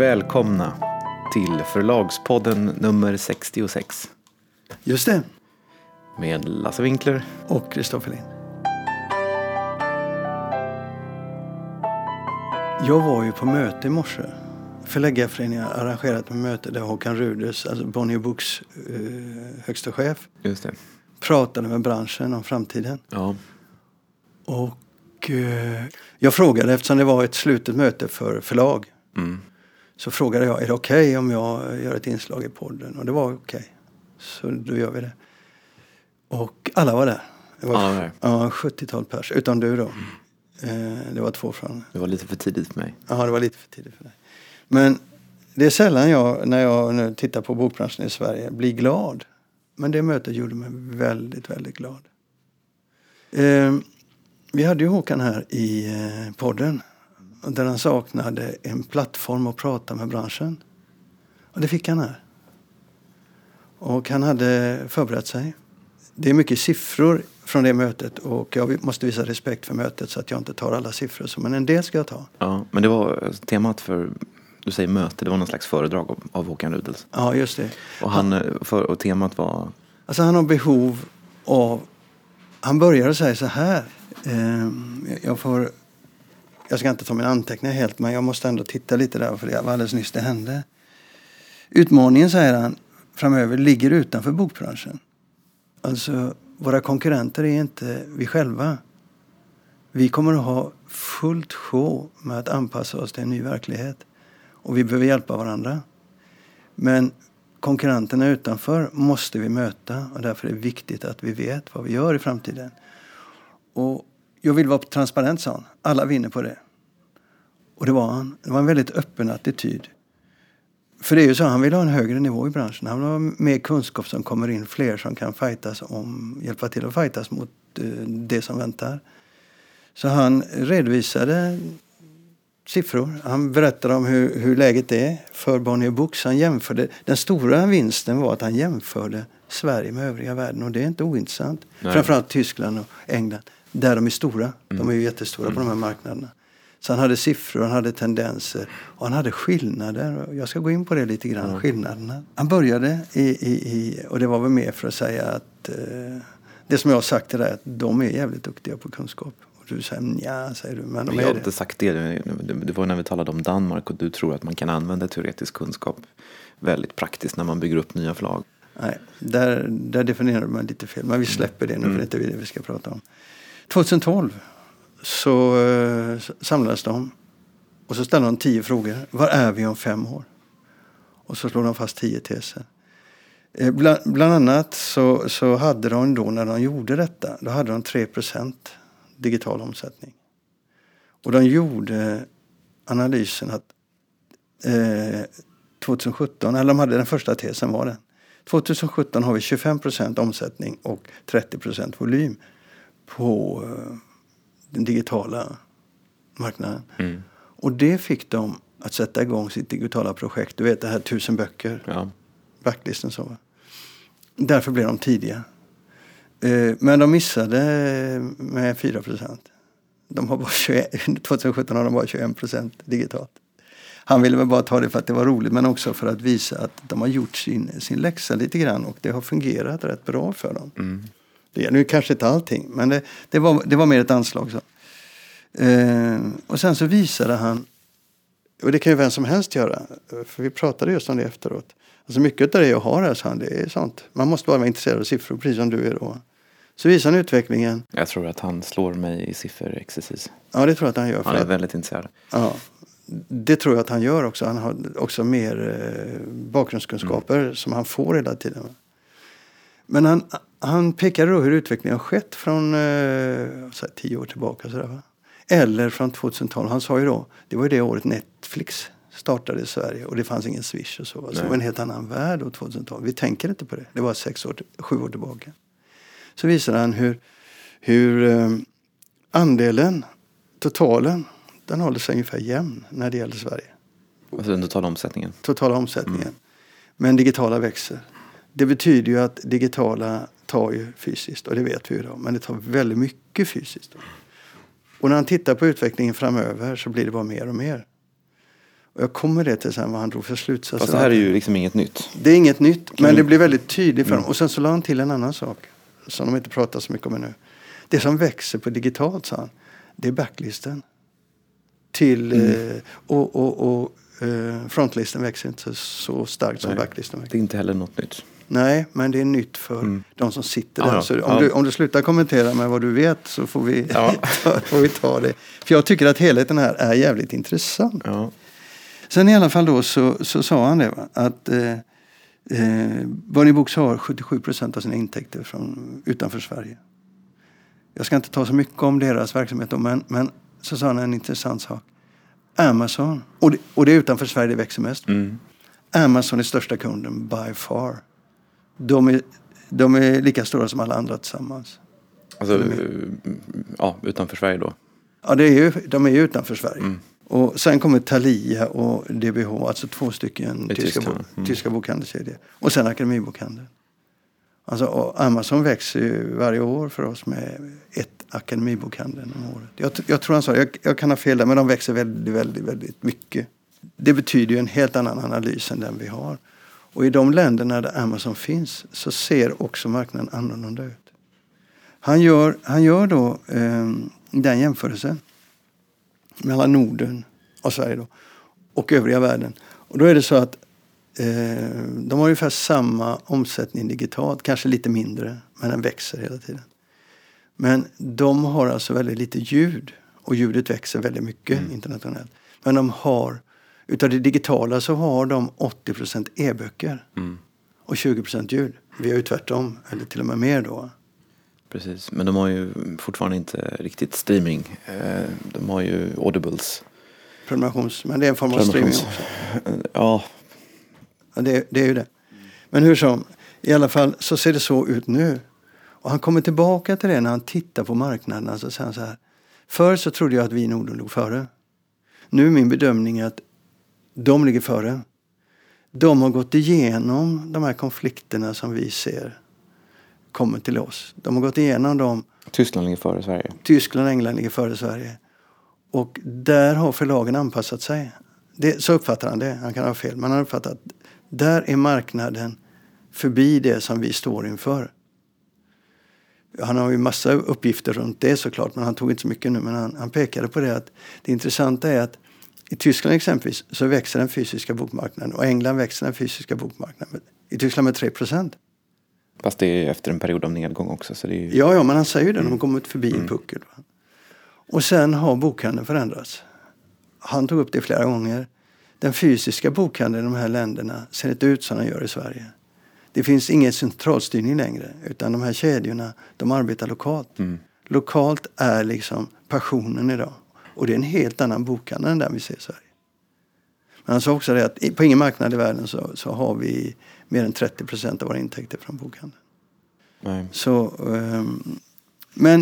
Välkomna till Förlagspodden nummer 66 Just det. med Lasse Winkler. Och Kristoffer Lind. Jag var ju på möte i morse. Förläggarföreningen har arrangerat ett möte där Håkan Ruders, alltså Bonnier Books eh, högsta chef, Just det. pratade med branschen om framtiden. Ja. Och eh, jag frågade, eftersom det var ett slutet möte för förlag, Mm. Så frågade jag, är det okej om jag gör ett inslag i podden? Och det var okej. Så då gör vi det. Och alla var där. Det var, där. Ja, 70-tal pers. Utom du då. Eh, det var två från... Det var lite för tidigt för mig. Ja, det var lite för tidigt för dig. Men det är sällan jag, när jag nu tittar på bokbranschen i Sverige, blir glad. Men det mötet gjorde mig väldigt, väldigt glad. Eh, vi hade ju Håkan här i eh, podden. Där han saknade en plattform att prata med branschen. Och det fick han här. Och han hade förberett sig. Det är mycket siffror från det mötet och jag måste visa respekt för mötet så att jag inte tar alla siffror. Men en del ska jag ta. Ja, men det var eh, temat för, du säger möte, det var någon slags föredrag av, av Håkan Rudels. Ja, just det. Och, han, eh, för, och temat var, Alltså han har behov av... Han började säga så här. Eh, jag får... Jag ska inte ta mina anteckningar helt, men jag måste ändå titta lite där, för det var alldeles nyss det hände. Utmaningen, säger han, framöver ligger utanför bokbranschen. Alltså, våra konkurrenter är inte vi själva. Vi kommer att ha fullt sjå med att anpassa oss till en ny verklighet. Och vi behöver hjälpa varandra. Men konkurrenterna utanför måste vi möta och därför är det viktigt att vi vet vad vi gör i framtiden. Och jag vill vara transparent, sa han. Alla vinner på det. Och det var han. Det var en väldigt öppen attityd. För det är ju så, han vill ha en högre nivå i branschen. Han vill ha mer kunskap som kommer in, fler som kan fightas om, hjälpa till att fightas mot eh, det som väntar. Så han redovisade siffror. Han berättade om hur, hur läget är för Bonnier Books. Han jämförde, den stora vinsten var att han jämförde Sverige med övriga världen och det är inte ointressant. Nej. Framförallt Tyskland och England, där de är stora. De är ju jättestora på de här marknaderna. Så han hade siffror, han hade tendenser och han hade skillnader. Jag ska gå in på det lite grann, skillnaderna. Han började i, i, i, och det var väl mer för att säga att eh, det som jag har sagt dig, att de är jävligt duktiga på kunskap. Och du säger ja, säger du, men de jag är har inte sagt det, det, det, det var när vi talade om Danmark och du tror att man kan använda teoretisk kunskap väldigt praktiskt när man bygger upp nya förlag. Nej, där, där definierar man lite fel. Men vi släpper det nu för det är inte det vi ska prata om. 2012 så eh, samlades de och så ställde de tio frågor. Var är vi om fem år? Och så slår de fast tio teser. Eh, Bland, bland annat så, så hade de då när de gjorde detta, då hade de 3% digital omsättning. Och de gjorde analysen att eh, 2017, eller de hade den första tesen var den. 2017 har vi 25% omsättning och 30% volym på eh, den digitala marknaden. Mm. Och det fick dem att sätta igång sitt digitala projekt. Du vet det här tusen böcker, Ja. backlisten så. Därför blev de tidiga. Eh, Men de missade med 4% De har bara 21, 2017 har de bara 21% digitalt. Han ville väl bara ta det för att det var roligt men också för att visa att de har gjort sin, sin läxa lite grann och det har fungerat rätt bra för dem. Mm. Det är nu kanske inte allting men det, det, var, det var mer ett anslag. Så. Eh, och sen så visade han, och det kan ju vem som helst göra, för vi pratade just om det efteråt. Alltså mycket av det jag har här, sa han, det är sånt. Man måste bara vara intresserad av siffror, precis som du är då. Så visar han utvecklingen. Jag tror att han slår mig i sifferexercis. Ja, det tror jag att han gör. Han är att, väldigt intresserad. ja, det tror jag att han gör också. Han har också mer eh, bakgrundskunskaper som han får hela tiden. Men han, han pekade då hur utvecklingen har skett från eh, tio år tillbaka. Så där? Eller från 2012. Han sa ju då, det var ju det året Netflix startade i Sverige och det fanns ingen Swish och så. va. Så det var en helt annan värld då 2012. Vi tänker inte på det. Det var sex år, sju år tillbaka. Så visade han hur, hur eh, andelen, totalen, den håller sig ungefär jämn när det gäller Sverige. Alltså den totala omsättningen. Totala omsättningen. Men digitala växer. Det betyder ju att digitala tar ju fysiskt och det vet vi ju idag. Men det tar väldigt mycket fysiskt. Då. Och när han tittar på utvecklingen framöver så blir det bara mer och mer. Och jag kommer det till sen vad han drog för slutsatser. Fast det här är ju liksom inget nytt. Det är inget nytt, men vi- det blir väldigt tydligt för Mm. dem. Och sen så la han till en annan sak som de inte pratar så mycket om ännu. Det som växer på digitalt, sa han, det är backlisten. Till, Mm. eh, och och, och eh, frontlisten växer inte så starkt som Nej. backlisten växer. Det är inte heller något nytt. Nej, men det är nytt för Mm. de som sitter där. ja. Så om, Ja. du, om du slutar kommentera med vad du vet så får vi, Ja. får vi ta det. För jag tycker att helheten här är jävligt intressant. Sen i alla fall då så, så sa han det va? att eh, eh, Bonnie Books har 77 procent av sina intäkter från utanför Sverige. Jag ska inte ta så mycket om deras verksamhet då, men, men så sa han en intressant sak. Amazon, och det, och det är utanför Sverige det växer mest. Mm. Amazon är största kunden by far. De är, de är lika stora som alla andra tillsammans. Alltså, eh, ja, utanför Sverige då. Ja, det är ju, de är ju utanför Sverige. Mm. Och sen kommer Thalia och DBH, alltså två stycken tyska, bo, mm. tyska bokhandelskedjor. Och sen Akademibokhandeln. Alltså, Amazon växer ju varje år för oss med ett Akademibokhandeln om året. Jag, jag tror han sa, jag, jag kan ha fel där, men de växer väldigt, väldigt, väldigt mycket. Det betyder ju en helt annan analys än den vi har. Och i de länderna där Amazon finns så ser också marknaden annorlunda ut. Han gör, han gör då eh, den jämförelsen mellan Norden och Sverige då, och övriga världen. Och då är det så att eh, de har ungefär samma omsättning digitalt, kanske lite mindre, men den växer hela tiden. Men de har alltså väldigt lite ljud och ljudet växer väldigt mycket internationellt. Men de har, utav det digitala så har de 80% e-böcker Mm. och 20% ljud. Vi har ju tvärtom, eller till och med mer då. Precis, men de har ju fortfarande inte riktigt streaming. Eh, De har ju audibles. Prenumerations, men det är en form av streaming också. Ja, Ja, det, det är ju det. Men hur som, i alla fall så ser det så ut nu. Och han kommer tillbaka till det när han tittar på marknaden. Så säger han så här. Förr så trodde jag att vi i Norden låg före. Nu är min bedömning att de ligger före. De har gått igenom de här konflikterna som vi ser kommer till oss. De har gått igenom dem. Tyskland ligger före Sverige. Tyskland och England ligger före Sverige. Och där har förlagen anpassat sig. Det, så uppfattar han det. Han kan ha fel. Men han har uppfattat att där är marknaden förbi det som vi står inför. Han har ju massa uppgifter runt det såklart, men han tog inte så mycket nu. Men han, han pekade på det att det intressanta är att i Tyskland exempelvis så växer den fysiska bokmarknaden och England växer den fysiska bokmarknaden. I Tyskland med 3 procent. Fast det är efter en period av nedgång också. Så det är ju... Ja, ja, men han säger ju det. De har kommit förbi en puckel. Va? Och sen har bokhandeln förändrats. Han tog upp det flera gånger. Den fysiska bokhandeln i de här länderna ser inte ut som den gör i Sverige. Det finns ingen centralstyrning längre. Utan de här kedjorna, de arbetar lokalt. Mm. Lokalt är liksom passionen idag. Och det är en helt annan bokhandel än den vi ser i Sverige. Men han sa också det att på ingen marknad i världen så, så har vi mer än 30 procent av våra intäkter från bokhandeln. Nej. Så, ehm, men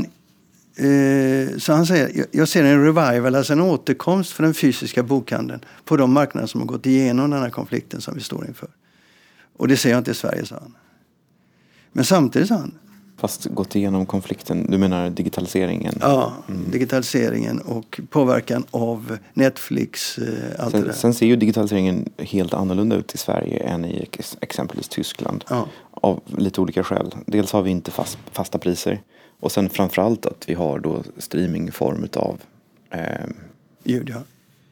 eh, så han säger, jag, jag ser en revival, alltså en återkomst för den fysiska bokhandeln på de marknader som har gått igenom den här konflikten som vi står inför. Och det ser jag inte i Sverige, sa han. Men samtidigt sa han, Fast gått igenom konflikten, du menar digitaliseringen? ja, digitaliseringen och påverkan av Netflix, eh, allt det Sen, där. sen ser ju digitaliseringen helt annorlunda ut i Sverige än i ex- exempelvis Tyskland. Ja. Av lite olika skäl. Dels har vi inte fast, fasta priser. Och sen framförallt att vi har då streaming i form utav eh, Ljud, ja.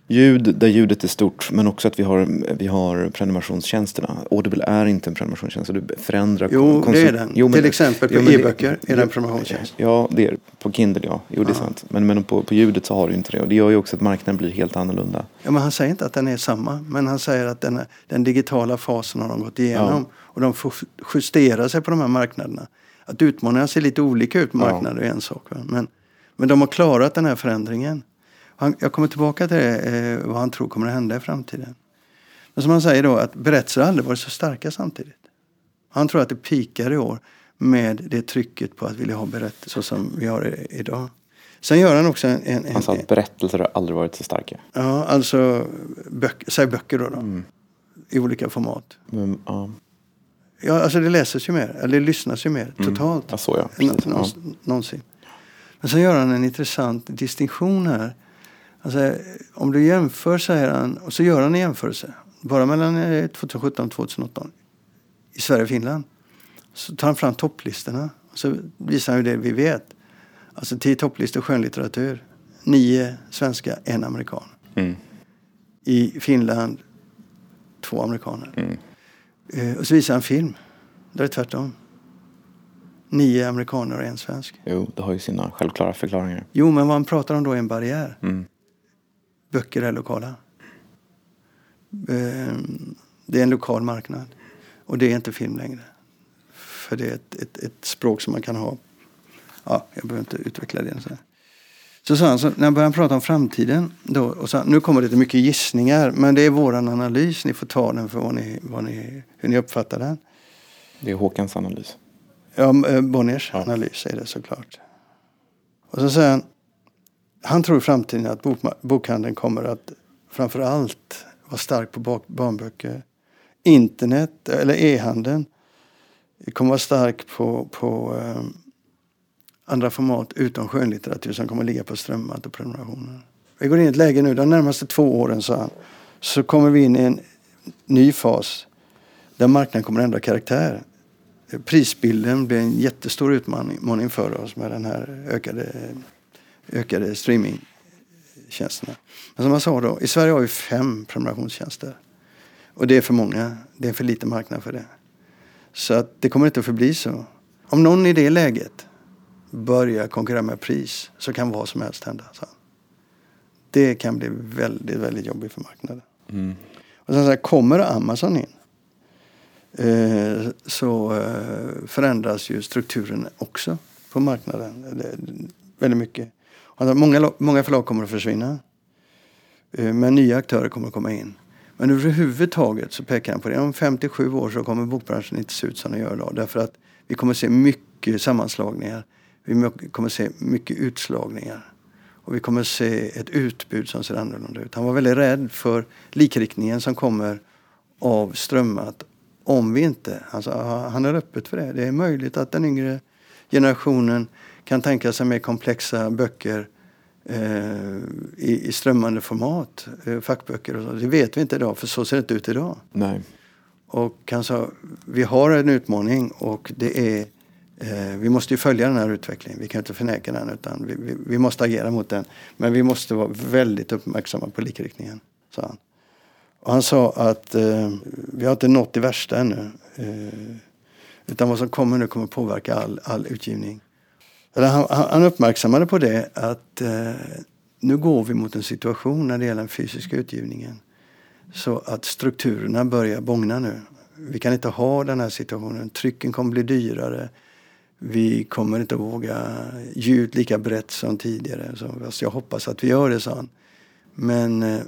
Ljud där ljudet är stort. Men också att vi har, vi har prenumerationstjänsterna. Audible är inte en prenumerationstjänst. Du förändrar Jo, konsum- det är den. Jo, men- Till exempel på jo, e-böcker är det en prenumerationstjänst. Ja, det är. På Kindle ja. Jo, det är Ja. sant. Men, men på, på ljudet så har du inte det. Och det gör ju också att marknaden blir helt annorlunda. Ja, men han säger inte att den är samma, men han säger att den, den digitala fasen har de gått igenom. Och de får justera sig på de här marknaderna. Att utmaningarna ser lite olika ut på Ja. marknader är en sak. Va? Men, men de har klarat den här förändringen. Han, jag kommer tillbaka till det, eh, vad han tror kommer att hända i framtiden. Men som han säger då, att berättelser har aldrig varit så starka samtidigt. Han tror att det pikar i år med det trycket på att vilja ha berättelser som vi har idag. Sen gör han också en... en, Han sa att berättelser har aldrig varit så starka. Ja, alltså böcker, säg böcker då. då Mm. I olika format. Men, ja, Ja, alltså det läses ju mer, eller det lyssnas ju mer Mm. totalt. ja, så ja. Precis. Ja. Någonsin. Men sen gör han en intressant distinktion här. Alltså, om du jämför, säger han, och så gör han en jämförelse. Bara mellan eh, 2017 och 2018 i Sverige och Finland. Så tar han fram topplistorna. Och så visar han ju det vi vet. Alltså tio topplistor skönlitteratur. Nio svenska, en amerikan. Mm. I Finland, två amerikaner. Mm. Eh, och så visar han film. Där är det tvärtom. Nio amerikaner och en svensk. Jo, det har ju sina självklara förklaringar. Jo, men vad han pratar om då är en barriär. Mm. Böcker är lokala. Ehm, Det är en lokal marknad. Och det är inte film längre. För det är ett, ett, ett språk som man kan ha. Ja, jag behöver inte utveckla det. Så, så sa han, så när han började prata om framtiden. Då, och sa, nu kommer det lite mycket gissningar. Men det är våran analys. Ni får ta den för vad ni, vad ni, hur ni uppfattar den. Det är Håkans analys. Ja, eh, Bonniers Ja. analys är det såklart. Och så säger han, han tror i framtiden att bok, bokhandeln kommer att framför allt vara stark på bak, barnböcker. Internet, eller e-handeln, kommer vara stark på, på eh, andra format utom skönlitteratur som kommer ligga på strömmat och prenumerationer. Vi går in i ett läge nu, de närmaste två åren, sa han, så kommer vi in i en ny fas där marknaden kommer att ändra karaktär prisbilden blir en jättestor utmaning för oss med den här ökade, ökade streamingtjänsterna. Men som jag sa då, i Sverige har vi fem prenumerationstjänster. Och det är för många. Det är för lite marknad för det. Så att det kommer inte att förbli så. Om någon i det läget börjar konkurrera med pris så kan vad som helst hända. Så. Det kan bli väldigt, väldigt jobbigt för marknaden. Mm. Och sen så här, kommer Amazon in eh, så eh, förändras ju strukturen också på marknaden. Väldigt mycket. Alltså, många, många förlag kommer att försvinna. Eh, men nya aktörer kommer att komma in. Men överhuvudtaget så pekar han på det. Om 57 år så kommer bokbranschen inte se ut som den gör idag. Därför att vi kommer att se mycket sammanslagningar. Vi kommer att se mycket utslagningar. Och vi kommer att se ett utbud som ser annorlunda ut. Han var väldigt rädd för likriktningen som kommer av strömmat om vi inte, alltså, han är öppet för det. Det är möjligt att den yngre generationen kan tänka sig mer komplexa böcker eh, i, i strömmande format, eh, fackböcker och så. Det vet vi inte idag, för så ser det inte ut idag. Nej. Och sa, vi har en utmaning och det är eh, vi måste ju följa den här utvecklingen. Vi kan inte förneka den utan vi, vi, vi måste agera mot den. Men vi måste vara väldigt uppmärksamma på likriktningen, sa han. Och han sa att eh, vi har inte nått det värsta ännu. Eh, utan vad som kommer nu kommer påverka all, all utgivning. Eller han, han uppmärksammade på det att eh, nu går vi mot en situation när det gäller den fysiska utgivningen. Så att strukturerna börjar bångna nu. Vi kan inte ha den här situationen. Trycken kommer bli dyrare. Vi kommer inte våga ge ut lika brett som tidigare. Så, alltså jag hoppas att vi gör det, sa han. Men eh,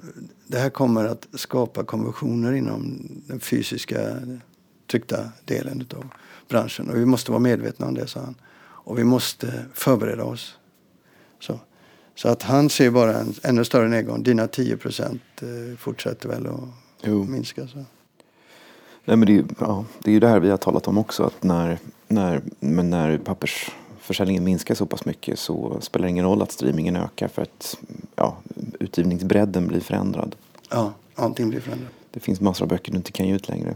det här kommer att skapa konventioner inom den fysiska tryckta delen av branschen. Och vi måste vara medvetna om det, sa han. Och vi måste förbereda oss. Så, så att han ser bara en ännu större nedgång. Dina 10 procent eh, fortsätter väl att Jo. minska. Så. Nej, men det, är, ju- ja, det är ju det här vi har talat om också. Att när, när, men när pappersförsäljningen minskar så pass mycket så spelar det ingen roll att streamingen ökar för att ja, utgivningsbredden blir förändrad. Ja, allting blir förändrat. Det finns massor av böcker du inte kan ge ut längre.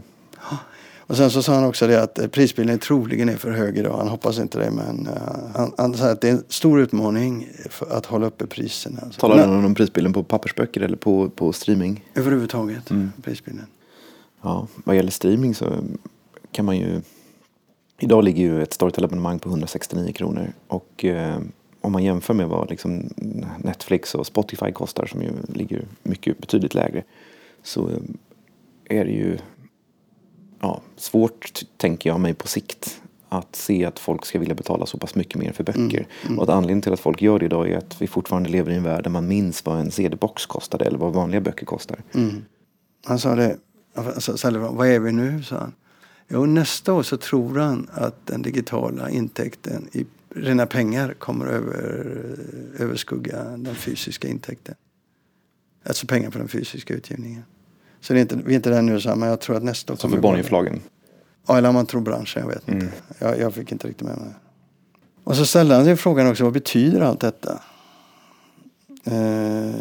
Och sen så sa han också det att eh, prisbilden troligen är för hög idag. Han hoppas inte det men eh, han, han sa att det är en stor utmaning för att hålla uppe priserna. Talar Men- du om prisbilden på pappersböcker eller på, på streaming? Överhuvudtaget, Mm. prisbilden. Ja, vad gäller streaming så kan man ju... Idag ligger ju ett Storytel-abonnemang på 169 kronor. Och eh, om man jämför med vad liksom Netflix och Spotify kostar som ju ligger mycket betydligt lägre. Så eh, är det ju ja, svårt, tänker jag mig på sikt, att se att folk ska vilja betala så pass mycket mer för böcker. Och att anledningen till att folk gör det idag är att vi fortfarande lever i en värld där man minns vad en CD-box kostade eller vad vanliga böcker kostar. Mm. Han sa det, alltså, ställde frågan, vad är vi nu? sa han. Jo, nästa år så tror han att den digitala intäkten i rena pengar kommer över, överskugga den fysiska intäkten. Alltså pengar på den fysiska utgivningen. Så det är inte, vi är inte där nu, men jag tror att nästa år Som för Bonnierförlagen. Ja, eller om man tror branschen, jag vet Mm. inte. Jag, jag fick inte riktigt med mig. Och så ställde han sig frågan också, vad betyder allt detta? Eh,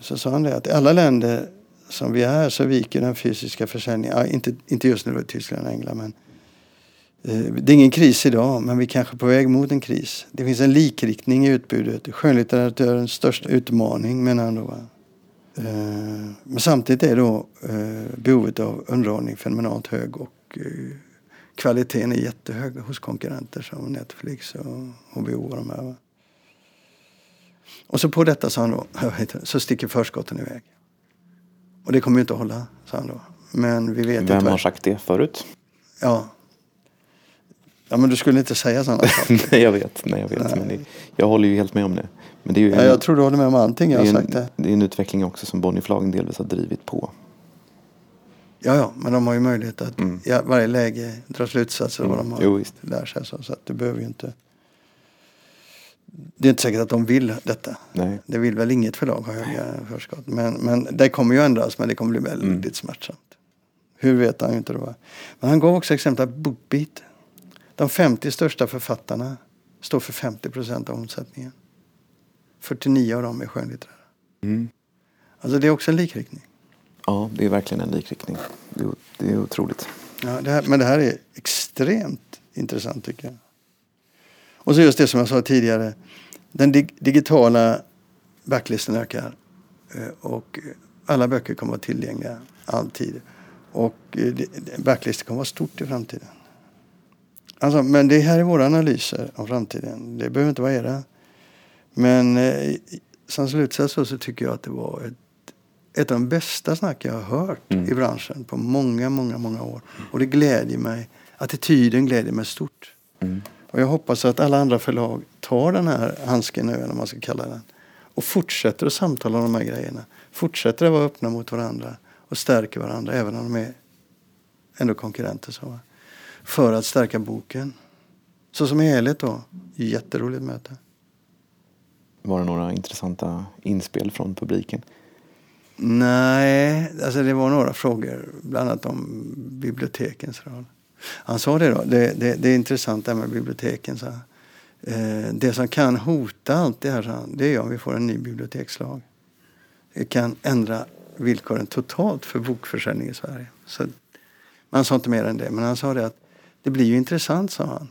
så sa han det att i alla länder som vi är så viker den fysiska försäljningen. Ja, inte, inte just nu i Tyskland och England men eh, det är ingen kris idag men vi är kanske på väg mot en kris. Det finns en likriktning i utbudet. Skönlitteraturens största utmaning menar han då. Va? Eh, men samtidigt är då behovet av underhållning fenomenalt hög och kvaliteten är jättehög hos konkurrenter som Netflix och HBO och de här. Och så på detta sa han då, så sticker förskotten iväg. Och det kommer ju inte att hålla, sa han då. Men vi vet Vem har sagt det förut? Ja. Ja men du skulle inte säga sådana saker. nej jag vet, nej jag vet. Nej. Men det, jag håller ju helt med om det. Men det är ju en, ja, jag tror du håller med om allting jag har sagt. Det. det är en utveckling också som Bonnierförlagen delvis har drivit på. Ja, ja, men de har ju möjlighet att mm. i varje läge dra slutsatser av mm. vad de har jo, lärt sig. Så, så att du behöver ju inte det är inte säkert att de vill detta. Nej. Det vill väl inget förlag ha höga förskott. Men, men det kommer ju ändras men det kommer bli väldigt mm. smärtsamt. Hur vet han ju inte då. Men han gav också exempel på Bookbeat. De 50 största författarna står för 50 procent av omsättningen. 49 av dem är skönlitterära. Mm. Alltså det är också en likriktning. Ja, det är verkligen en likriktning. Det är, det är otroligt. Ja, det här, men det här är extremt intressant tycker jag. Och så just det som jag sa tidigare. Den dig digitala backlisten ökar. Eh, och alla böcker kommer att vara tillgängliga alltid. Och eh, backlisten kommer att vara stort i framtiden. Alltså, men det här är våra analyser av framtiden. Det behöver inte vara era. Men eh, som slutsats så, så tycker jag att det var ett, ett av de bästa snack jag har hört mm. i branschen på många, många, många år. Och det glädjer mig. Attityden glädjer mig stort. Mm. Och jag hoppas att alla andra förlag tar den här handsken nu, eller man ska kalla den. Och fortsätter att samtala om de här grejerna. Fortsätter att vara öppna mot varandra och stärker varandra även om de är ändå konkurrenter. Så. För att stärka boken. Så som helhet då. Jätteroligt möte. Var det några intressanta inspel från publiken? Nej, alltså det var några frågor. Bland annat om bibliotekens roll. Han sa det då, det, det, det är intressant det här med biblioteken. Så. Eh, det som kan hota allt det här, det är om vi får en ny bibliotekslag. Det kan ändra villkoren totalt för bokförsäljning i Sverige. Så, man sa inte mer än det, men han sa det att det blir ju intressant, sa han,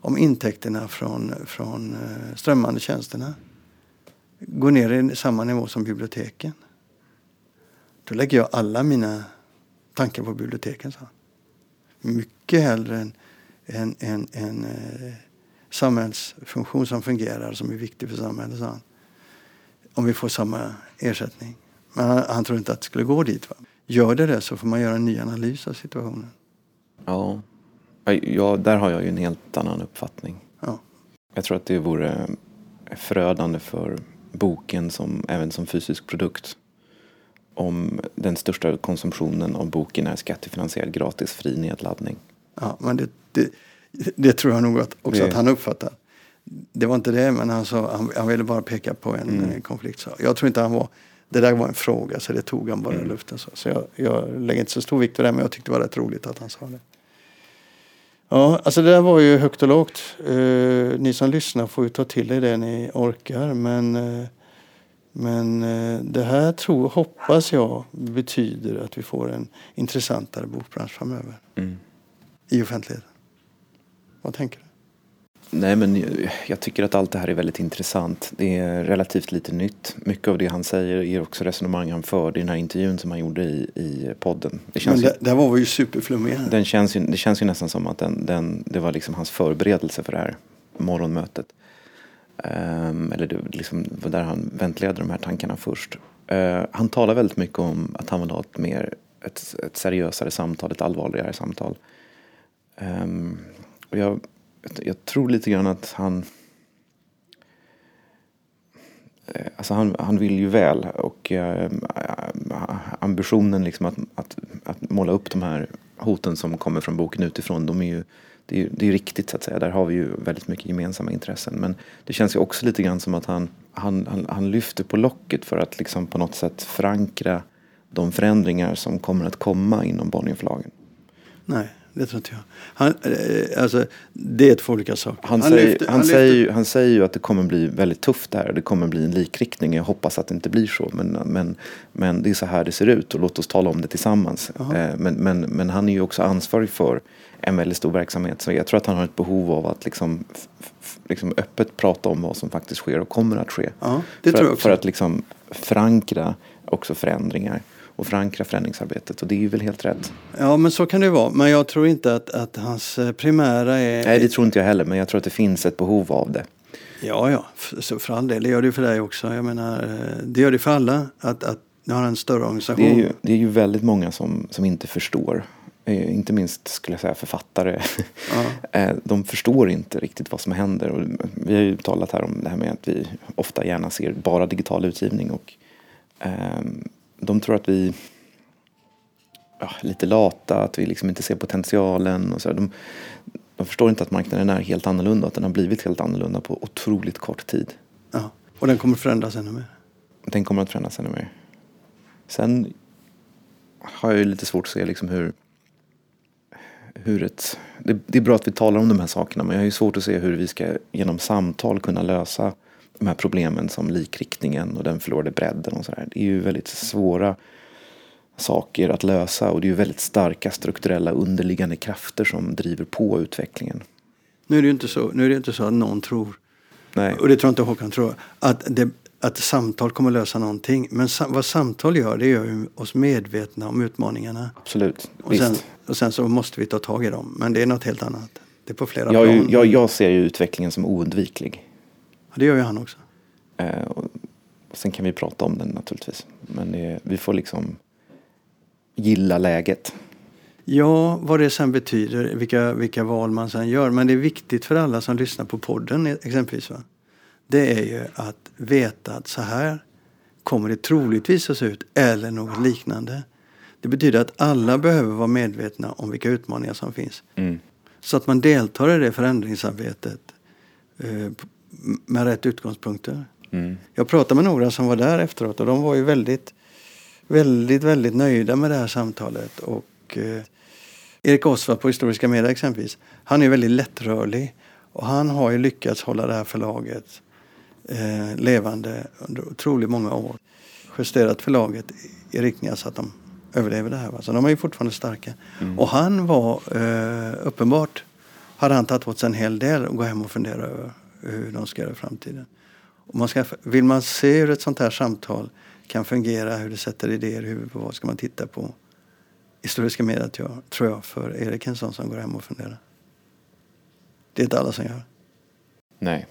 om intäkterna från, från eh, strömmande tjänsterna går ner i samma nivå som biblioteken. Då lägger jag alla mina tankar på biblioteken, sa han mycket hellre en, en, en, en eh, samhällsfunktion som fungerar som är viktig för samhället. Han. Om vi får samma ersättning. Men han, han, tror inte att det skulle gå dit. Va? Gör det det så får man göra en ny analys av situationen. Ja, ja där har jag ju en helt annan uppfattning. Ja. Jag tror att det vore förödande för boken som, även som fysisk produkt om den största konsumtionen av boken är skattefinansierad gratis fri nedladdning. Ja, men det, det, det tror jag nog att, också det... att han uppfattar. Det var inte det, men han, sa, han, han ville bara peka på en mm. konflikt. Så jag tror inte han var... Det där var en fråga, så det tog han bara mm. i luften. Så, så jag, jag lägger inte så stor vikt vid det, men jag tyckte det var rätt roligt att han sa det. Ja, alltså det där var ju högt och lågt. Uh, ni som lyssnar får ju ta till er det ni orkar, men uh, men eh, det här tror, hoppas jag betyder att vi får en intressantare bokbransch framöver. Mm. I offentligheten. Vad tänker du? Nej, men jag tycker att allt det här är väldigt intressant. Det är relativt lite nytt. Mycket av det han säger är också resonemang han förde i den här intervjun som han gjorde i, i podden. Det känns men det, ju, där var vi ju superflummiga. Den känns ju, det känns ju nästan som att den, den, det var liksom hans förberedelse för det här morgonmötet. Um, eller det liksom var där han ventilerade de här tankarna först. Uh, han talar väldigt mycket om att han vill ha ett mer ett, ett seriösare samtal, ett allvarligare samtal. Um, och jag, jag tror lite grann att han eh, Alltså han, han vill ju väl och uh, ambitionen liksom att, att, att måla upp de här hoten som kommer från boken utifrån, de är ju det är, det är riktigt så att säga. Där har vi ju väldigt mycket gemensamma intressen. Men det känns ju också lite grann som att han, han, han, han lyfter på locket för att liksom på något sätt förankra de förändringar som kommer att komma inom Bonnierförlagen. Nej, det tror inte jag. Han, eh, alltså, det är två olika saker. Han, säger, han, säger, ju, han säger ju att det kommer bli väldigt tufft det här. Det kommer bli en likriktning. Jag hoppas att det inte blir så. Men, men, men det är så här det ser ut och låt oss tala om det tillsammans. Eh, men, men, men han är ju också ansvarig för en väldigt stor verksamhet. Så jag tror att han har ett behov av att liksom, liksom öppet prata om vad som faktiskt sker och kommer att ske. Ja, det för, tror jag också. för att liksom förankra också förändringar och förankra förändringsarbetet. Och det är ju väl helt rätt. Ja, men så kan det vara. Men jag tror inte att, att hans eh, primära är... Nej, det tror inte jag heller. Men jag tror att det finns ett behov av det. Ja, ja, för, för all del. Det gör det ju för dig också. Jag menar, eh, det gör det för alla. Att, att ni har en större organisation. Det är ju, det är ju väldigt många som, som inte förstår. Eh, inte minst skulle jag säga författare. Ja. De förstår inte riktigt vad som händer. Och vi har ju talat här om det här med att vi ofta gärna ser bara digital utgivning. Och, eh, de tror att vi ja, är lite lata, att vi liksom inte ser potentialen. Och så. De, de förstår inte att marknaden är helt annorlunda, att den har blivit helt annorlunda på otroligt kort tid. Ja. Och den kommer förändras ännu mer. Den kommer att förändras ännu mer. Sen har jag ju lite svårt att se liksom hur, hur ett... Det, det är bra att vi talar om de här sakerna men jag har ju svårt att se hur vi ska genom samtal kunna lösa de här problemen som likriktningen och den förlorade bredden och sådär. Det är ju väldigt svåra saker att lösa och det är ju väldigt starka strukturella underliggande krafter som driver på utvecklingen. Nu är det ju inte så, nu är det inte så att någon tror, Nej. och det tror inte Håkan tror, att, det, att samtal kommer lösa någonting. Men sam, vad samtal gör, det gör ju oss medvetna om utmaningarna. Absolut, Och sen, och sen så måste vi ta tag i dem. Men det är något helt annat. Det är på flera Jag, plan. jag, jag ser ju utvecklingen som oundviklig. Det gör ju han också. Eh, och sen kan vi prata om den naturligtvis. Men det, vi får liksom gilla läget. Ja, vad det sen betyder, vilka, vilka val man sen gör. Men det är viktigt för alla som lyssnar på podden exempelvis. Va? Det är ju att veta att så här kommer det troligtvis att se ut eller något liknande. Det betyder att alla behöver vara medvetna om vilka utmaningar som finns. Mm. Så att man deltar i det förändringsarbetet eh, med rätt utgångspunkter. Mm. Jag pratade med några som var där efteråt och de var ju väldigt, väldigt, väldigt nöjda med det här samtalet. Och eh, Erik Osvald på Historiska Media exempelvis, han är väldigt lättrörlig och han har ju lyckats hålla det här förlaget eh, levande under otroligt många år. Justerat förlaget i riktning så att de överlever det här. Va? Så de är ju fortfarande starka. Och han var eh, uppenbart, hade han tagit åt sig en hel del och gå hem och fundera över hur de ska göra i framtiden. Och man ska, vill man se hur ett sånt här samtal kan fungera, hur det sätter idéer i huvudet på vad ska man titta på. Historiska medier tror jag, för Erik är en sån som går hem och funderar. Det är inte alla som gör. Nej.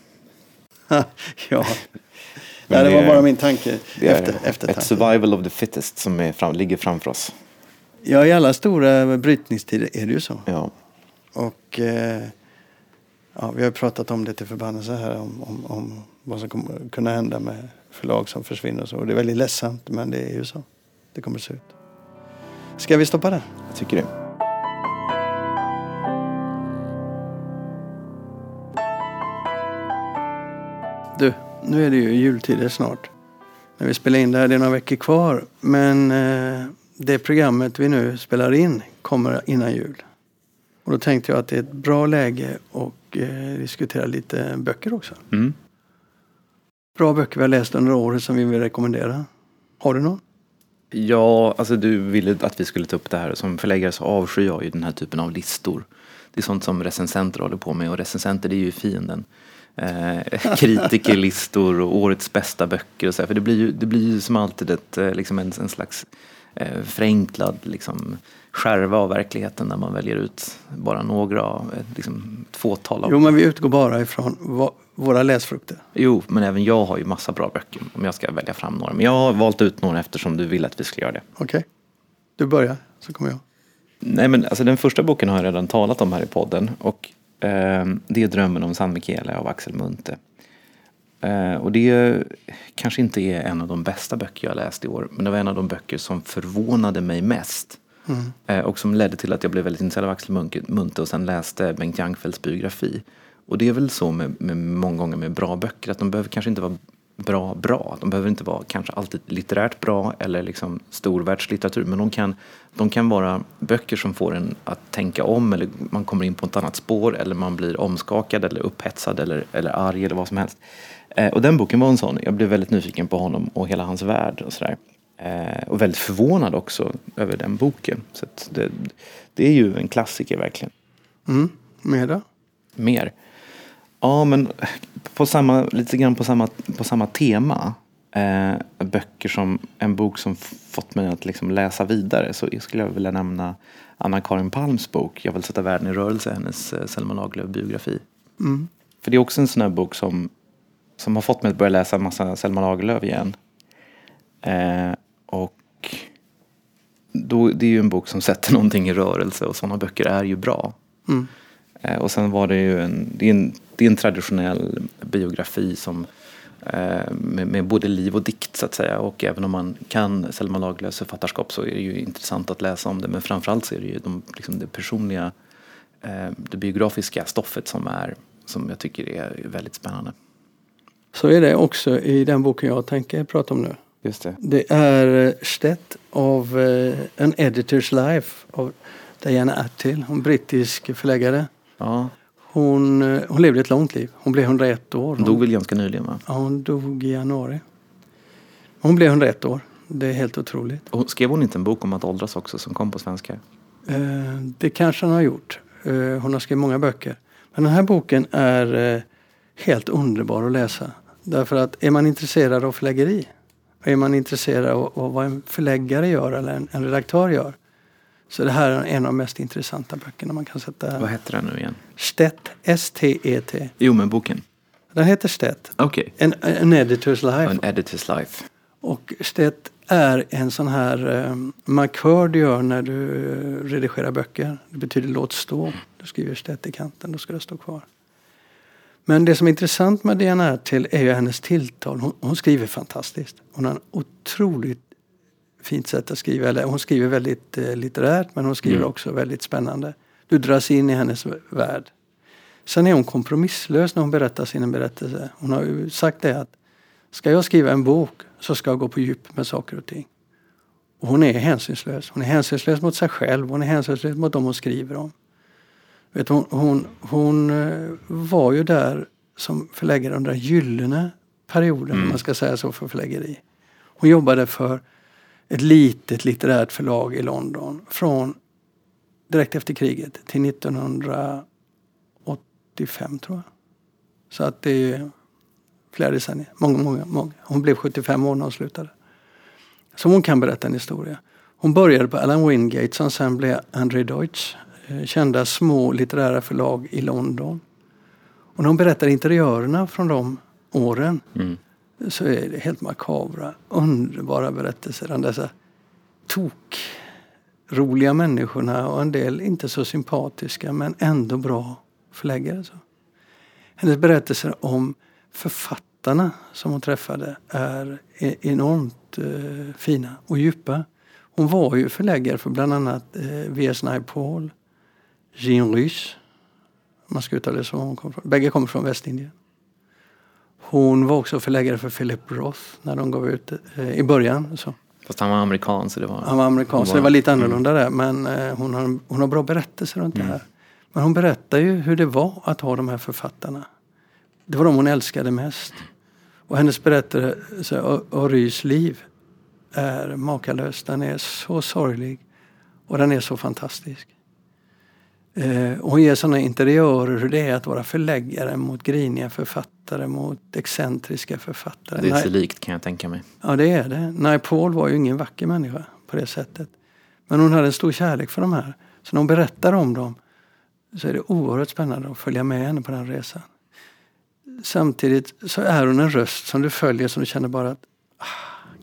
ja, Nej, det var bara min tanke Det är efter, ett survival of the fittest som är fram, ligger framför oss. Ja, i alla stora brytningstider är det ju så. Ja. Och eh, ja, vi har pratat om det till förbannelse här om, om, om vad som kommer kunna hända med förlag som försvinner och så. Och det är väldigt ledsamt, men det är ju så. Det kommer se ut. Ska vi stoppa där? Jag tycker det. Du, nu är det ju jultider snart. När vi spelar in det här, det är några veckor kvar. Men eh, det programmet vi nu spelar in kommer innan jul. Och då tänkte jag att det är ett bra läge och eh, diskutera lite böcker också. Mm. Bra böcker vi har läst under året som vi vill rekommendera. Har du någon? Ja, alltså du ville att vi skulle ta upp det här. Som förläggare så avskyr jag ju den här typen av listor. Det är sånt som recensenter håller på med och recensenter det är ju fienden. Eh, kritikerlistor och årets bästa böcker och så här. För det blir ju, det blir ju som alltid ett, eh, liksom en, en slags eh, förenklad liksom, skärva av verkligheten när man väljer ut bara några, eh, liksom, ett fåtal av Jo, men vi utgår bara ifrån våra läsfrukter. Jo, men även jag har ju massa bra böcker om jag ska välja fram några. Men jag har valt ut några eftersom du vill att vi ska göra det. Okej? Du börjar, så kommer jag. Nej, men alltså den första boken har jag redan talat om här i podden. Och ehm, det är Drömmen om San Michele av Axel Munthe. Eh, och det kanske inte är en av de bästa böcker jag läst i år. Men det var en av de böcker som förvånade mig mest. Mm. Eh, och som ledde till att jag blev väldigt intresserad av Axel Munthe och sen läste Bengt Jangfeldts biografi. Och det är väl så med, med många gånger med bra böcker att de behöver kanske inte vara bra bra. De behöver inte vara kanske alltid litterärt bra eller liksom storvärldslitteratur men de kan, de kan vara böcker som får en att tänka om eller man kommer in på ett annat spår eller man blir omskakad eller upphetsad eller, eller arg eller vad som helst. Eh, och den boken var en sån. Jag blev väldigt nyfiken på honom och hela hans värld och sådär. Eh, och väldigt förvånad också över den boken. Så det, det är ju en klassiker verkligen. Mm. Mer då? Mer? Ja, men på samma, lite grann på samma, på samma tema. Eh, böcker som, en bok som fått mig att liksom läsa vidare så skulle jag vilja nämna Anna-Karin Palms bok Jag vill sätta världen i rörelse, hennes eh, Selma Lagerlöf-biografi. Mm. För det är också en sån här bok som, som har fått mig att börja läsa en massa Selma Lagerlöf igen. Eh, och då, det är ju en bok som sätter någonting i rörelse och sådana böcker är ju bra. Mm. Eh, och sen var det ju en, det är en, det är en traditionell biografi som eh, med, med, både liv och dikt så att säga. Och även om man kan Selma Lagerlöfs författarskap så är det ju intressant att läsa om det. Men framförallt så är det ju de, liksom det personliga, eh, det biografiska stoffet som, är, som jag tycker är väldigt spännande. Så är det också i den boken jag tänker prata om nu. Just det. det är Stett av An Editor's Life av Diana Attill, en brittisk förläggare. Ja. Hon, eh, hon levde ett långt liv. Hon blev 101 år. Hon dog väl ganska nyligen va? Ja, hon dog i januari. Hon blev 101 år. Det är helt otroligt. Och skrev hon inte en bok om att åldras också som kom på svenska? Eh, det kanske hon har gjort. Eh, hon har skrivit många böcker. Men den här boken är eh, helt underbar att läsa. Därför att är man intresserad av förläggeri, är man intresserad av, av vad en förläggare gör eller en, en redaktör gör, så det här är en av de mest intressanta böckerna man kan sätta. Vad heter den nu igen? Stett, S-T-E-T. Jo, men boken? Den heter Stett. Okej. Okay. En, en editor's life. En editor's life. Och Stett är en sån här um, markör du gör när du redigerar böcker. Det betyder låt stå. Du skriver Stett i kanten, då ska det stå kvar. Men det som är intressant med Diana till är ju hennes tilltal. Hon, hon skriver fantastiskt. Hon har en otroligt fint sätt att skriva. Eller hon skriver väldigt eh, litterärt men hon skriver mm. också väldigt spännande. Du dras in i hennes värld. Sen är hon kompromisslös när hon berättar sin berättelse. Hon har ju sagt det att ska jag skriva en bok så ska jag gå på djup med saker och ting. Och hon är hänsynslös. Hon är hänsynslös mot sig själv. Hon är hänsynslös mot dem hon skriver om. Vet, hon, hon, hon eh, var ju där som förläggare under den gyllene perioden, mm. om man ska säga så, för förläggeri. Hon jobbade för ett litet litterärt förlag i London från direkt efter kriget till 1985 tror jag. Så att det är flera decennier. Många, många, många. Hon blev 75 år när hon slutade. Så hon kan berätta en historia. Hon började på Alan Wingate som sen blev André Deutsch. Eh, kända små litterära förlag i London. Och när hon berättar interiörerna från de åren mm så är det helt makabra, underbara berättelser om dessa tok roliga människorna och en del inte så sympatiska men ändå bra förläggare. Så. Hennes berättelser om författarna som hon träffade är e- enormt eh, fina och djupa. Hon var ju förläggare för bland annat eh, V.S. Naipaul, Jean Rhys. Man ska uttala det så. Hon kom från. Bägge kommer från Västindien. Hon var också förläggare för Philip Roth när de gav ut eh, i början. Så. Fast han var amerikan så det var... Han var amerikan så det var lite annorlunda mm. där. Men eh, hon, har, hon har bra berättelser runt mm. det här. Men hon berättar ju hur det var att ha de här författarna. Det var de hon älskade mest. Och hennes berättelse och Rys liv är makalös. Den är så sorglig och den är så fantastisk. Eh, hon ger sådana interiörer hur det är att vara förläggare mot griniga författare, mot excentriska författare. Det är så likt kan jag tänka mig. Ja det är det. Naipaul var ju ingen vacker människa på det sättet. Men hon hade en stor kärlek för de här. Så när hon berättar om dem så är det oerhört spännande att följa med henne på den resan. Samtidigt så är hon en röst som du följer som du känner bara att ah,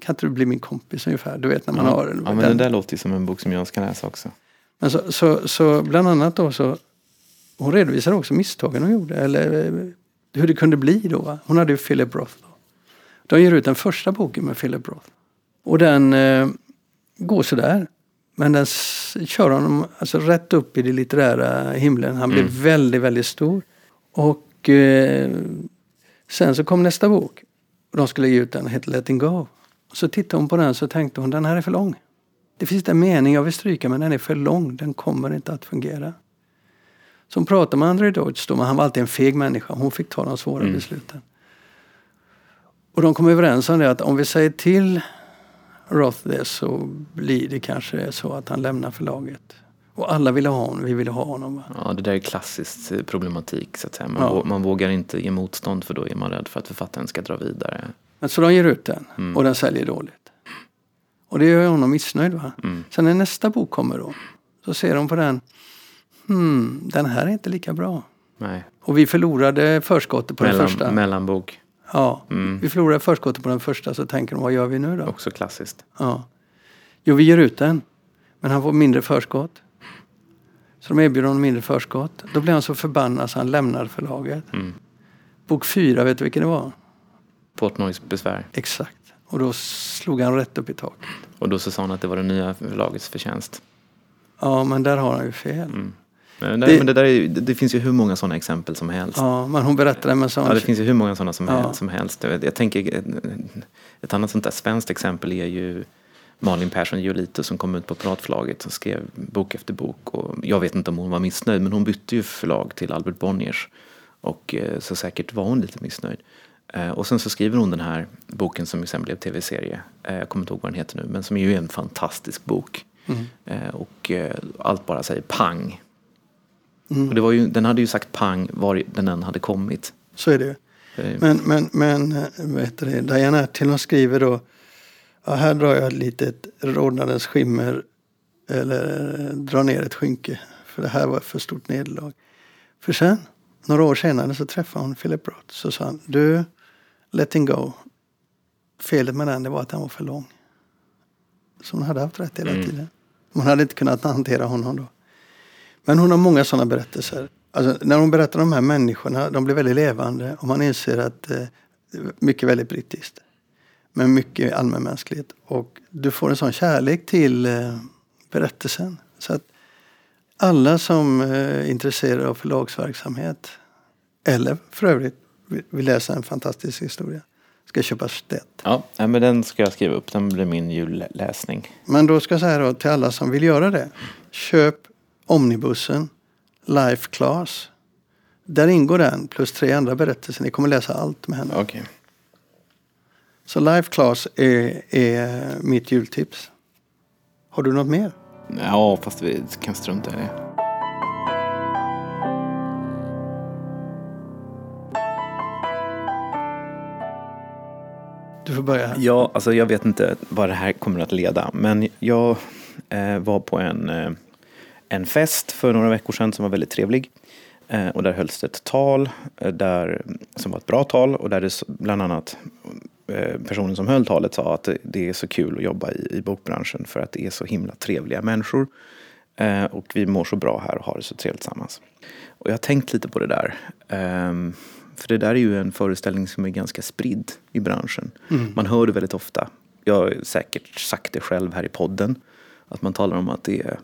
kan inte du bli min kompis ungefär? Du vet när man ja, har... Ja men den... det där låter ju som en bok som jag ska läsa också. Men så, så, så bland annat då så hon redovisar också misstagen hon gjorde. Eller eh, hur det kunde bli då. Hon hade ju Philip Roth. Då. De ger ut den första boken med Philip Roth. Och den eh, går sådär. Men den kör honom alltså rätt upp i det litterära himlen. Han blir mm. väldigt, väldigt stor. Och eh, sen så kom nästa bok. De skulle ge ut den, den hette Letting Go. Så tittade hon på den så tänkte hon, den här är för lång. Det finns en mening jag vill stryka men den är för lång, den kommer inte att fungera. Hon pratade med André Deutsch då, men han var alltid en feg människa. Hon fick ta de svåra mm. besluten. Och de kom överens om det att om vi säger till Roth det så blir det kanske så att han lämnar förlaget. Och alla ville ha honom, vi ville ha honom. Ja, det där är klassisk problematik så att säga. Man, ja. man vågar inte ge motstånd för då är man rädd för att författaren ska dra vidare. Men så de ger ut den mm. och den säljer dåligt. Och det gör honom missnöjd. Va? Mm. Sen när nästa bok kommer då, så ser de på den, hmm, den här är inte lika bra. Nej. Och vi förlorade förskottet på Mellan, den första. Mellanbok. Ja, mm. vi förlorade förskottet på den första så tänker de, vad gör vi nu då? Också klassiskt. Ja. Jo, vi ger ut den. Men han får mindre förskott. Så de erbjuder honom mindre förskott. Då blir han så förbannad så han lämnar förlaget. Mm. Bok fyra, vet du vilken det var? Portnoys besvär. Exakt. Och då slog han rätt upp i taket. Och då så sa han att det var det nya förlagets förtjänst. Ja, men där har han ju fel. Mm. Men, det, men det, där är, det finns ju hur många sådana exempel som helst. Ja, men hon berättade med sån... Ja, det finns ju hur många sådana som, ja. som helst. Jag, tänker, ett annat sånt där svenskt exempel är ju Malin Persson Giolito som kom ut på Piratförlaget och skrev bok efter bok. Och jag vet inte om hon var missnöjd men hon bytte ju förlag till Albert Bonniers. Och eh, så säkert var hon lite missnöjd. Eh, och sen så skriver hon den här boken som sen blev tv-serie. Eh, jag kommer inte ihåg vad den heter nu men som är ju en fantastisk bok. Mm. Och allt bara säger pang. Mm. Och det var ju, den hade ju sagt pang var den än hade kommit. Så är det ju. Men, men, men vet du, Diana Ertil skriver då ja, här drar jag ett litet rodnadens skimmer eller drar ner ett skynke. För det här var ett för stort nederlag. För sen, några år senare, så träffade hon Philip Roth. Så sa han, du, let him go. Felet med den det var att den var för lång. Så hon hade haft rätt hela mm. tiden. Man hade inte kunnat hantera honom då. Men hon har många sådana berättelser. Alltså, när hon berättar om de här människorna, de blir väldigt levande och man inser att eh, mycket väldigt brittiskt. Men mycket allmänmänskligt. Och du får en sån kärlek till eh, berättelsen. Så att alla som är eh, intresserade av förlagsverksamhet eller för övrigt vill läsa en fantastisk historia ska köpa Stedt. Ja, men den ska jag skriva upp. Den blir min julläsning. Men då ska jag säga då till alla som vill göra det. Köp Omnibussen Life Class. Där ingår den plus tre andra berättelser. Ni kommer läsa allt med henne. Okay. Så Life Class är, är mitt jultips. Har du något mer? Ja, fast vi kan strunta i det. Du får börja. Ja, alltså jag vet inte vad det här kommer att leda. Men jag eh, var på en, eh, en fest för några veckor sedan som var väldigt trevlig. Eh, och där hölls det ett tal eh, där, som var ett bra tal och där det bland annat personen som höll talet sa att det är så kul att jobba i, i bokbranschen för att det är så himla trevliga människor. Eh, och vi mår så bra här och har det så trevligt tillsammans. Och jag har tänkt lite på det där. Eh, för det där är ju en föreställning som är ganska spridd i branschen. Mm. Man hör det väldigt ofta. Jag har säkert sagt det själv här i podden. Att man talar om att det är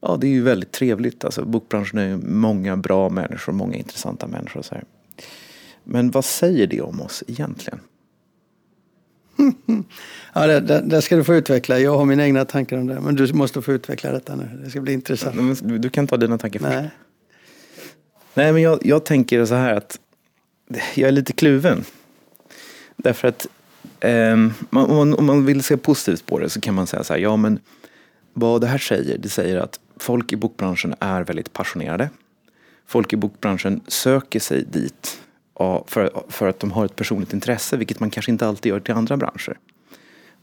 Ja, det är ju väldigt trevligt. Alltså, bokbranschen är många bra människor, många intressanta människor. Så här. Men vad säger det om oss egentligen? ja, det, det, det, ska du få utveckla. Jag har mina egna tankar om det. Men du måste få utveckla detta nu. Det ska bli intressant. Du, du kan ta dina tankar först. Nej. Nej, men jag, jag tänker så här att jag är lite kluven. Därför att eh, man, om man vill se positivt på det så kan man säga så här, ja men vad det här säger, det säger att folk i bokbranschen är väldigt passionerade. Folk i bokbranschen söker sig dit för, för att de har ett personligt intresse, vilket man kanske inte alltid gör till andra branscher.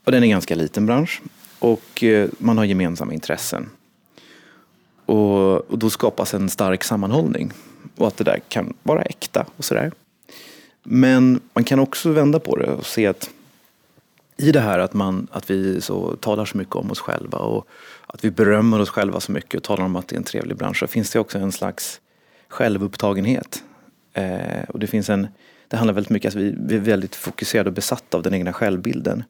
Och den är en ganska liten bransch och eh, man har gemensamma intressen. Och, och då skapas en stark sammanhållning och att det där kan vara äkta och sådär. Men man kan också vända på det och se att i det här att, man, att vi så talar så mycket om oss själva och att vi berömmer oss själva så mycket och talar om att det är en trevlig bransch så finns det också en slags självupptagenhet Eh, och det finns en, det handlar väldigt mycket, alltså vi, vi är väldigt fokuserade och besatta av den egna självbilden.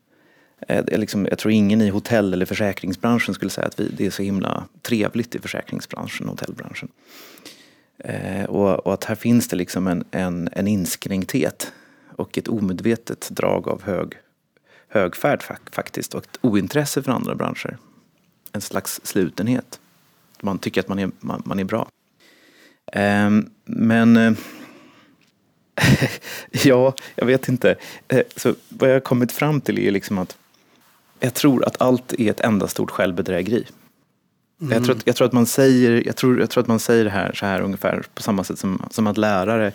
Eh, liksom, jag tror ingen i hotell eller försäkringsbranschen skulle säga att vi, det är så himla trevligt i försäkringsbranschen och hotellbranschen. Eh, och, och, att här finns det liksom en, en, en inskränkthet. och ett omedvetet drag av hög, högfärd faktiskt och ett ointresse för andra branscher. En slags slutenhet. Man tycker att man är, man, man är bra. Ehm, men eh, ja, jag vet inte. Uh, så vad jag har kommit fram till är liksom att jag tror att allt är ett enda stort självbedrägeri. Mm. Jag, tror att, jag, tror att man säger, jag, tror, jag tror att man säger det här så här ungefär på samma sätt som, som att lärare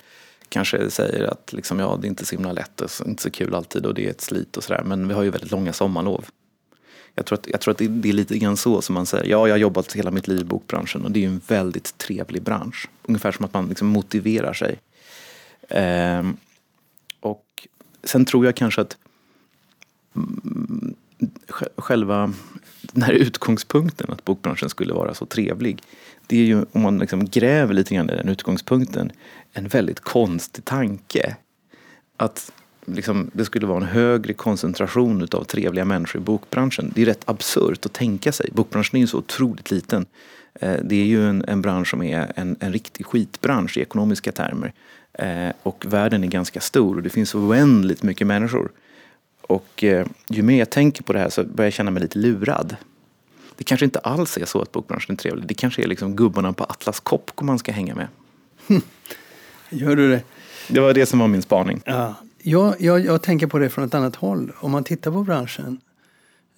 kanske säger att liksom, ja, det är inte så himla lätt och inte så kul alltid och det är ett slit och sådär. Men vi har ju väldigt långa sommarlov. Jag tror att, jag tror att det, det, är lite grann så som man säger, ja jag har jobbat hela mitt liv i bokbranschen och det är ju en väldigt trevlig bransch. Ungefär som att man liksom motiverar sig. Ehm, och sen tror jag kanske att mm, själva den här utgångspunkten att bokbranschen skulle vara så trevlig. Det är ju, om man liksom gräver lite grann i den utgångspunkten, en väldigt konstig tanke. Att liksom, det skulle vara en högre koncentration av trevliga människor i bokbranschen. Det är rätt absurt att tänka sig. Bokbranschen är ju så otroligt liten. Eh, det är ju en, en bransch som är en, en riktig skitbransch i ekonomiska termer. Eh, och världen är ganska stor och det finns oändligt mycket människor. Och eh, ju mer jag tänker på det här så börjar jag känna mig lite lurad. Det kanske inte alls är så att bokbranschen är trevlig. Det kanske är liksom gubbarna på Atlas Copco man ska hänga med. Gör du det? Det var det som var min spaning. Ja. Jag, jag, jag tänker på det från ett annat håll. Om man tittar på branschen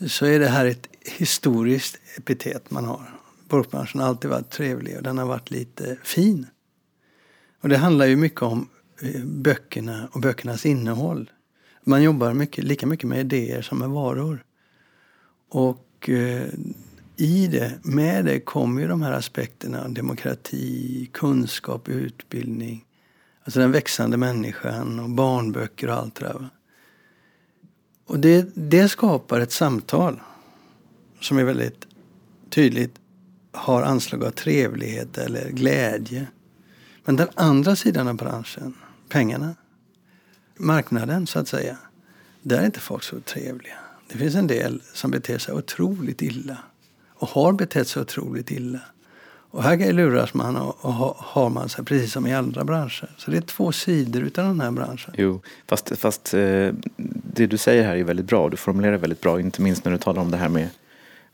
så är det här ett historiskt epitet man har. Bokbranschen har alltid varit trevlig och den har varit lite fin. Och det handlar ju mycket om eh, böckerna och böckernas innehåll. Man jobbar mycket, lika mycket med idéer som med varor. Och eh, i det, med det kommer ju de här aspekterna demokrati, kunskap, utbildning. Alltså den växande människan och barnböcker och allt det där. Och det, det skapar ett samtal som är väldigt tydligt har anslag av trevlighet eller glädje. Men den andra sidan av branschen, pengarna, marknaden så att säga. Där är inte folk så trevliga. Det finns en del som beter sig otroligt illa och har betett sig otroligt illa. Och här luras man och, och har man sig precis som i andra branscher. Så det är två sidor utav den här branschen. Jo, fast, fast eh, det du säger här är väldigt bra. Du formulerar väldigt bra, inte minst när du talar om det här med,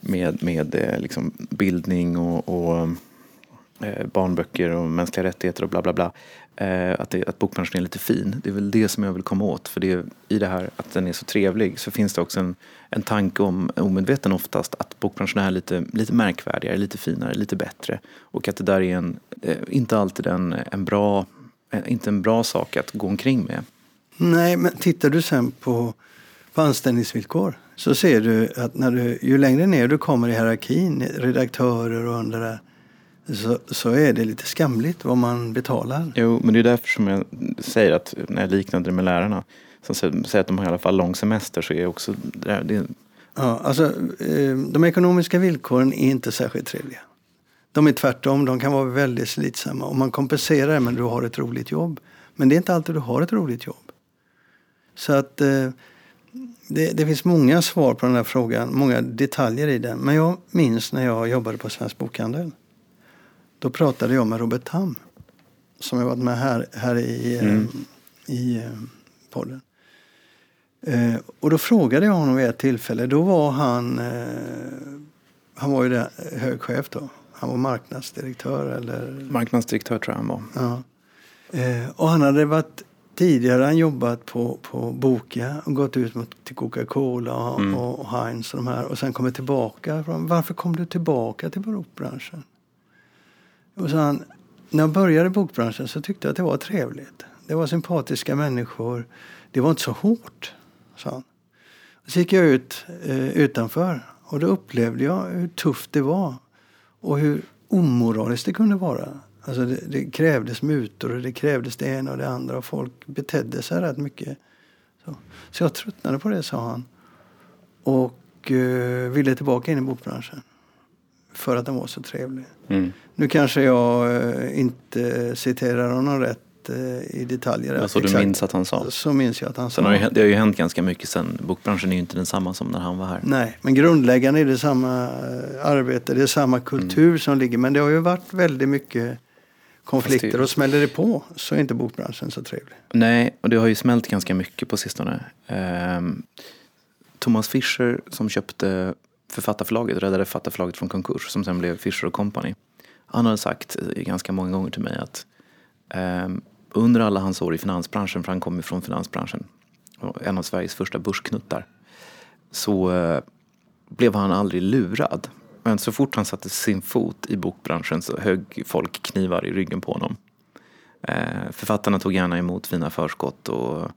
med, med eh, liksom bildning och, och Eh, barnböcker och mänskliga rättigheter och bla bla bla. Eh, att, det, att bokbranschen är lite fin. Det är väl det som jag vill komma åt. För det, i det här att den är så trevlig så finns det också en, en tanke om, omedveten oftast, att bokbranschen är lite, lite märkvärdigare, lite finare, lite bättre. Och att det där är en, eh, inte alltid en, en bra, inte en bra sak att gå omkring med. Nej, men tittar du sen på, på anställningsvillkor så ser du att när du, ju längre ner du kommer i hierarkin, redaktörer och andra så, så är det lite skamligt vad man betalar. Jo, men det är därför som jag säger att när jag liknade det med lärarna som säger att de har i alla fall lång semester så är också det, det... Ja, alltså eh, de ekonomiska villkoren är inte särskilt trevliga. De är tvärtom, de kan vara väldigt slitsamma och man kompenserar det att du har ett roligt jobb. Men det är inte alltid du har ett roligt jobb. Så att eh, det, det, finns många svar på den här frågan, många detaljer i den. Men jag minns när jag jobbade på Svensk Bokhandel. Då pratade jag med Robert Tam som har varit med här, här i, eh, mm. i eh, podden. Eh, och då frågade jag honom vid ett tillfälle. Då var han, eh, han var ju där, högchef då. Han var marknadsdirektör eller? Marknadsdirektör tror jag han var. Ja. Eh, och han hade varit tidigare han jobbat på, på Boka och gått ut mot, till Coca-Cola och, mm. och Heinz och de här och sen kommit tillbaka. Varför kom du tillbaka till bokbranschen? Och så han, när jag började i bokbranschen så tyckte jag att det var trevligt. Det var sympatiska människor. Det var inte så hårt, sa han. Så gick jag ut eh, utanför och då upplevde jag hur tufft det var. Och hur omoraliskt det kunde vara. Alltså det, det krävdes mutor och det krävdes det ena och det andra och folk betedde sig rätt mycket. Så, så jag tröttnade på det, sa han. Och eh, ville tillbaka in i bokbranschen. För att den var så trevlig. Mm. Nu kanske jag eh, inte citerar honom rätt eh, i detaljer. Ja, så du minns att han sa? Så minns jag att han sa. Har ju, det har ju hänt ganska mycket sen. Bokbranschen är ju inte densamma som när han var här. Nej, men grundläggande är det samma eh, arbete, det är samma kultur mm. som ligger. Men det har ju varit väldigt mycket konflikter det- och smäller det på så är inte bokbranschen så trevlig. Nej, och det har ju smält ganska mycket på sistone. Ehm, Thomas Fischer som köpte författarförlaget, räddade författarförlaget från konkurs, som sen blev Fischer Company. Han har sagt ganska många gånger till mig att eh, under alla hans år i finansbranschen, för han kom ju från finansbranschen, en av Sveriges första börsknuttar, så eh, blev han aldrig lurad. Men så fort han satte sin fot i bokbranschen så högg folk knivar i ryggen på honom. Eh, författarna tog gärna emot fina förskott och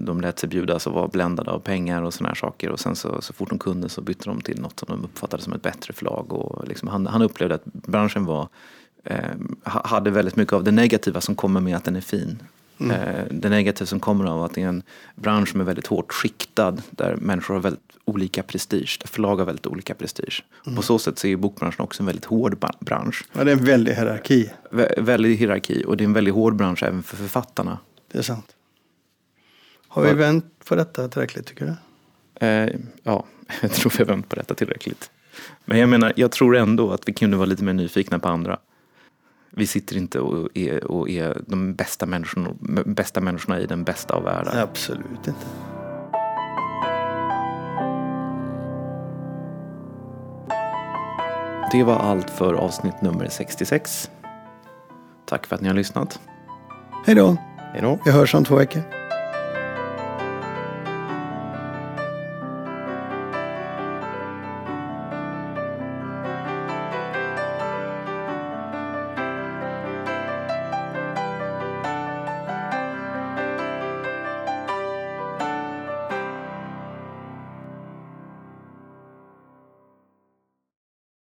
de lät sig bjudas och var bländade av pengar och såna här saker. Och sen så, så fort de kunde så bytte de till något som de uppfattade som ett bättre förlag. Och liksom han, han upplevde att branschen var, eh, ha- hade väldigt mycket av det negativa som kommer med att den är fin. Eh, det negativa som kommer av att det är en bransch som är väldigt hårt skiktad där människor har väldigt olika prestige, där förlag har väldigt olika prestige. Och på så sätt så är bokbranschen också en väldigt hård bransch. Ja, det är en väldig hierarki. Vä- väldig hierarki och det är en väldigt hård bransch även för författarna. Det är sant. Har vi vänt på detta tillräckligt tycker du? Eh, ja, jag tror vi har vänt på detta tillräckligt. Men jag menar, jag tror ändå att vi kunde vara lite mer nyfikna på andra. Vi sitter inte och är, och är de bästa människorna, bästa människorna i den bästa av världar. Absolut inte. Det var allt för avsnitt nummer 66. Tack för att ni har lyssnat. Hej då. Hej då. Vi hörs om två veckor.